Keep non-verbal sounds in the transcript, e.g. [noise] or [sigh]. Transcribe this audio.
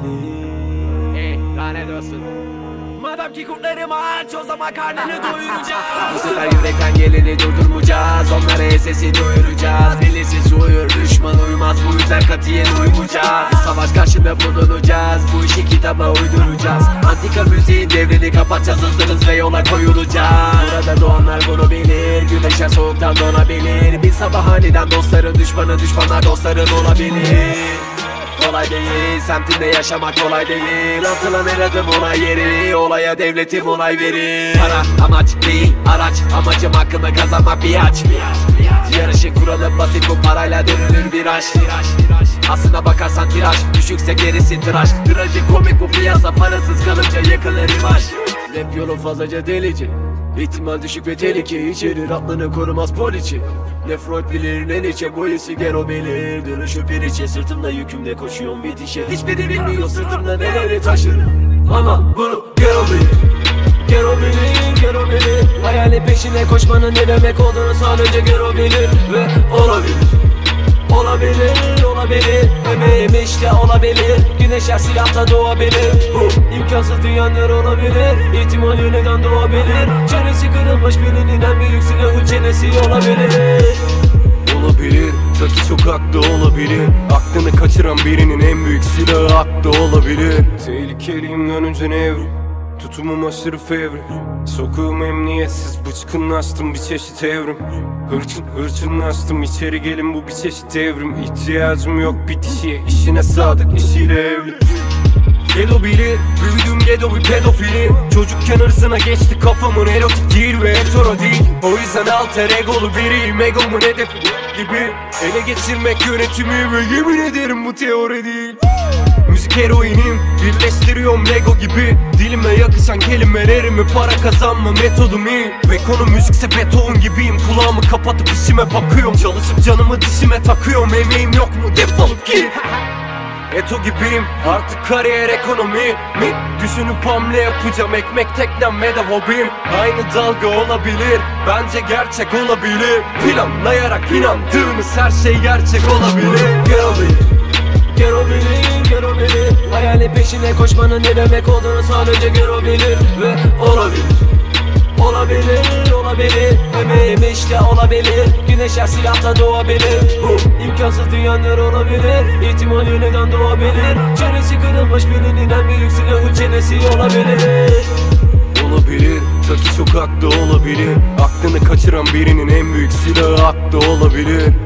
olabilir. Ey lanet olsun. Madem ki kurtlarım aç o zaman karnını [laughs] doyuracağız. Bu sefer yürekten geleni durdurmayacağız. Onlara sesi doyuracağız. Birisi uyur düşman uyumaz. Bu yüzden katiyen uymayacağız. Bu savaş karşında bulunacağız. Bu işi kitaba uyduracağız. Antika müziğin devrini kapatacağız. Hızlınız ve yola koyulacağız. Burada doğanlar bunu bilir Güneşler soğuktan donabilir. Bir sabah aniden dostların düşmanı düşmanlar dostların olabilir Kolay değil, semtinde yaşamak kolay değil. Atılan her adım olay yeri. Olaya devletim onay verir Para amaç değil araç. Amacım hakkını kazanmak bir aç. Yarışın kuralı basit bu parayla dönülür viraj. Aslına bakarsan tiraj Düşükse gerisi tıraş. Trajik komik bu piyasa Parasız kalınca yakılır imaj. Rap yolu fazlaca delici İhtimal düşük ve tehlike içerir aklını korumaz poliçi. Ne Freud bilir ne bu hissi Gero bilir. Dönüşü bir içe sırtımda yükümle koşuyorum bitişe Hiçbiri bilmiyor sırtımda neleri taşırım Ama bunu Gero bilir. Gero bilir, Gero bilir. Hayalin peşine koşmanın ne demek olduğunu sadece Gero bilir Ve olabilir Olabilir, olabilir. Emeğim işte olabilir. Güneşler siyahta doğabilir. Bu imkansız dünyalar olabilir. İhtimal yeniden doğabilir? Çenesi kırılmış birinin en büyük silahı çenesi olabilir. Olabilir, çok haklı olabilir. Aklını kaçıran birinin en büyük silahı aklı olabilir. Tehlikeliyim dönünce nevrim Tutumum aşırı fevri. Sokağım emniyetsiz bıçkınlaştım bir çeşit evrim. Hırçın hırçınlaştım içeri gelin bu bir çeşit devrim. İhtiyacım yok bitişiye işine sadık işiyle evli. Gedo bilir, büyüdüm gedo bir pedofili. Çocukken hırsına geçti kafamın erotik değil ve hetero değil. O yüzden alter egolu biriyim egomun hedefi gibi. Ele geçirmek yönetimi ve yemin ederim bu teori değil Müzik heroinim Birleştiriyorum Lego gibi. Dilime yakışan kelimelerimi para kazanma metodum iyi. Ve konu müzikse beton gibiyim. Kulağımı kapatıp işime bakıyorum. Çalışıp canımı dişime takıyorum. Emeğim yok mu? Defolup git. [laughs] Eto gibiyim. Artık kariyer ekonomi mi? Düşünüp hamle yapacağım. Ekmek teknem ve de hobim. Aynı dalga olabilir. Bence gerçek olabilir. Planlayarak inandığınız her şey gerçek olabilir. Gel olabilir Gero bilir, Gero bilir Hayalin peşine koşmanın ne demek olduğunu sadece Gero bilir Ve olabilir. Olabilir, olabilir. Emeğim işte olabilir. Güneşler silahta doğabilir. Bu imkansız dünyalar olabilir. İhtimal yeniden doğabilir? Çenesi kırılmış birinin en büyük silahı çenesi olabilir. Olabilir. Çok haklı olabilir. Aklını kaçıran birinin en büyük silahı aklı olabilir